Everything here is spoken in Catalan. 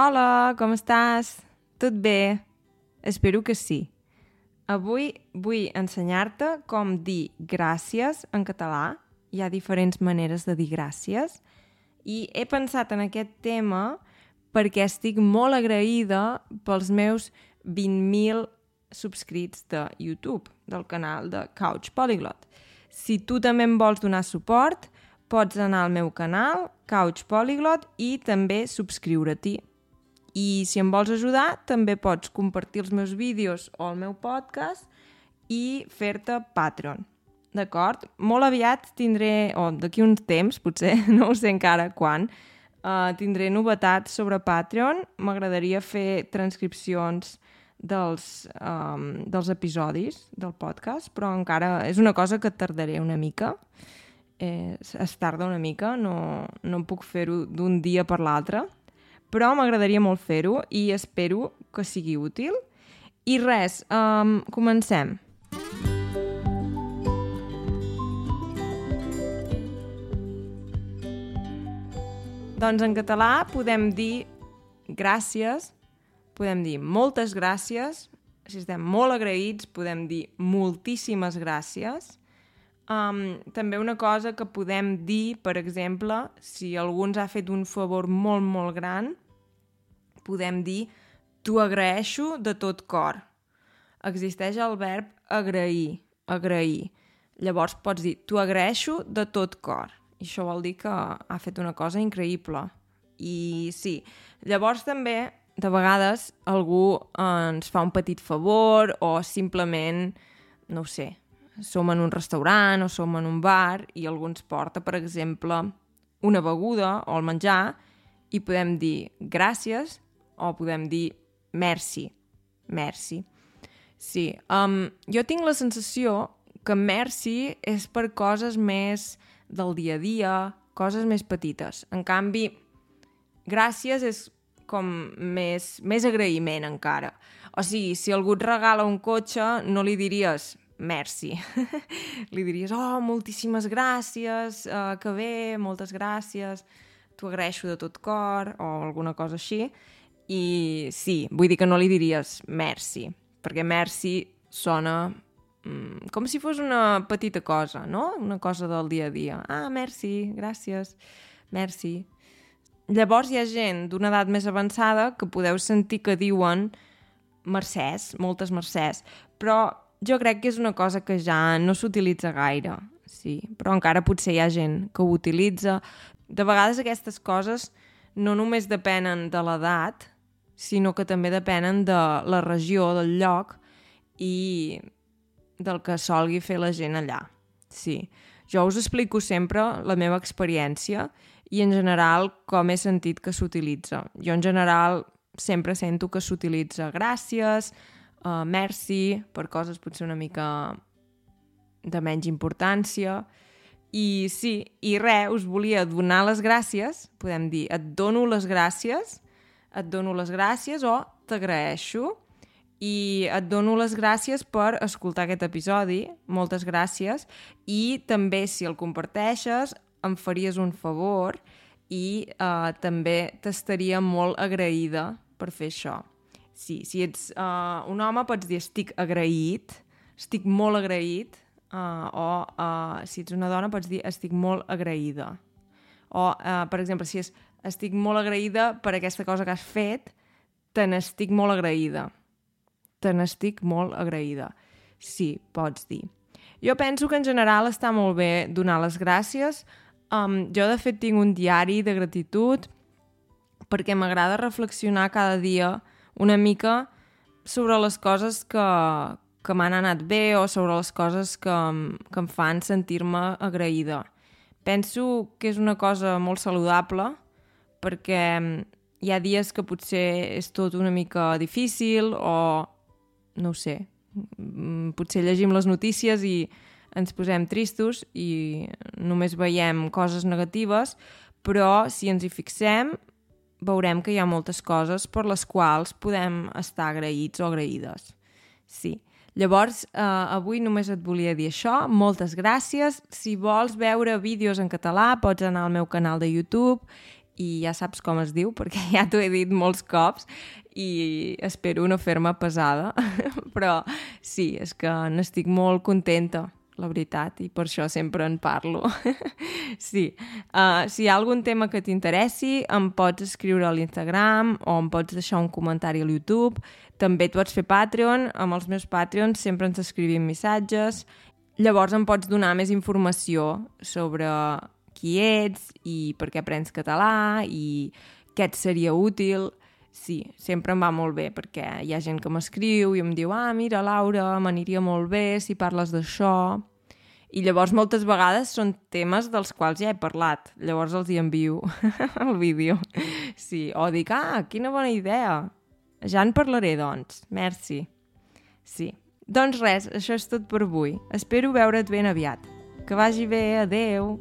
Hola, com estàs? Tot bé? Espero que sí. Avui vull ensenyar-te com dir gràcies en català. Hi ha diferents maneres de dir gràcies. I he pensat en aquest tema perquè estic molt agraïda pels meus 20.000 subscrits de YouTube, del canal de Couch Polyglot. Si tu també em vols donar suport, pots anar al meu canal, Couch Polyglot, i també subscriure-t'hi. I si em vols ajudar, també pots compartir els meus vídeos o el meu podcast i fer-te Patreon. D'acord? Molt aviat tindré, o d'aquí uns temps, potser, no ho sé encara quan, uh, tindré novetats sobre Patreon. M'agradaria fer transcripcions dels, um, dels episodis del podcast, però encara és una cosa que tardaré una mica. Eh, es tarda una mica, no, no puc fer-ho d'un dia per l'altre, però m'agradaria molt fer-ho i espero que sigui útil. I res, um, comencem. Doncs en català podem dir gràcies, podem dir moltes gràcies, si estem molt agraïts podem dir moltíssimes gràcies. Um, també una cosa que podem dir, per exemple, si algú ens ha fet un favor molt, molt gran, podem dir t'ho agraeixo de tot cor. Existeix el verb agrair, agrair. Llavors pots dir t'ho agraeixo de tot cor. I això vol dir que ha fet una cosa increïble. I sí, llavors també de vegades algú ens fa un petit favor o simplement, no ho sé, som en un restaurant o som en un bar i algú ens porta, per exemple, una beguda o el menjar i podem dir gràcies o podem dir merci, merci. Sí, um, jo tinc la sensació que merci és per coses més del dia a dia, coses més petites. En canvi, gràcies és com més, més agraïment encara. O sigui, si algú et regala un cotxe, no li diries merci. li diries, oh, moltíssimes gràcies, uh, que bé, moltes gràcies, t'ho agraeixo de tot cor, o alguna cosa així. I sí, vull dir que no li diries merci, perquè merci sona mm, com si fos una petita cosa, no? Una cosa del dia a dia. Ah, merci, gràcies, merci. Llavors hi ha gent d'una edat més avançada que podeu sentir que diuen mercès, moltes mercès, però jo crec que és una cosa que ja no s'utilitza gaire, sí, però encara potser hi ha gent que ho utilitza. De vegades aquestes coses no només depenen de l'edat, sinó que també depenen de la regió, del lloc i del que solgui fer la gent allà. Sí, jo us explico sempre la meva experiència i en general com he sentit que s'utilitza. Jo en general sempre sento que s'utilitza gràcies, uh, merci, per coses potser una mica de menys importància. I sí, i res, us volia donar les gràcies, podem dir, et dono les gràcies, et dono les gràcies o t'agraeixo i et dono les gràcies per escoltar aquest episodi, moltes gràcies, i també si el comparteixes em faries un favor i uh, també t'estaria molt agraïda per fer això. Sí, si ets uh, un home pots dir estic agraït, estic molt agraït, uh, o uh, si ets una dona pots dir estic molt agraïda. O, uh, per exemple, si és estic molt agraïda per aquesta cosa que has fet, te n'estic molt agraïda. Te n'estic molt agraïda. Sí, pots dir. Jo penso que en general està molt bé donar les gràcies, Um, jo, de fet, tinc un diari de gratitud perquè m'agrada reflexionar cada dia una mica sobre les coses que, que m'han anat bé o sobre les coses que, que em fan sentir-me agraïda. Penso que és una cosa molt saludable perquè hi ha dies que potser és tot una mica difícil o, no ho sé, mm, potser llegim les notícies i ens posem tristos i només veiem coses negatives, però si ens hi fixem veurem que hi ha moltes coses per les quals podem estar agraïts o agraïdes. Sí. Llavors, eh, avui només et volia dir això. Moltes gràcies. Si vols veure vídeos en català, pots anar al meu canal de YouTube i ja saps com es diu, perquè ja t'ho he dit molts cops i espero no fer-me pesada, però sí, és que n'estic molt contenta la veritat, i per això sempre en parlo. sí, uh, si hi ha algun tema que t'interessi, em pots escriure a l'Instagram o em pots deixar un comentari a YouTube. També et pots fer Patreon, amb els meus Patreons sempre ens escrivim missatges. Llavors em pots donar més informació sobre qui ets i per què aprens català i què et seria útil. Sí, sempre em va molt bé, perquè hi ha gent que m'escriu i em diu «Ah, mira, Laura, m'aniria molt bé si parles d'això». I llavors moltes vegades són temes dels quals ja he parlat. Llavors els hi envio el vídeo. Sí, o dic «Ah, quina bona idea!» Ja en parlaré, doncs. Merci. Sí. Doncs res, això és tot per avui. Espero veure't ben aviat. Que vagi bé, adeu!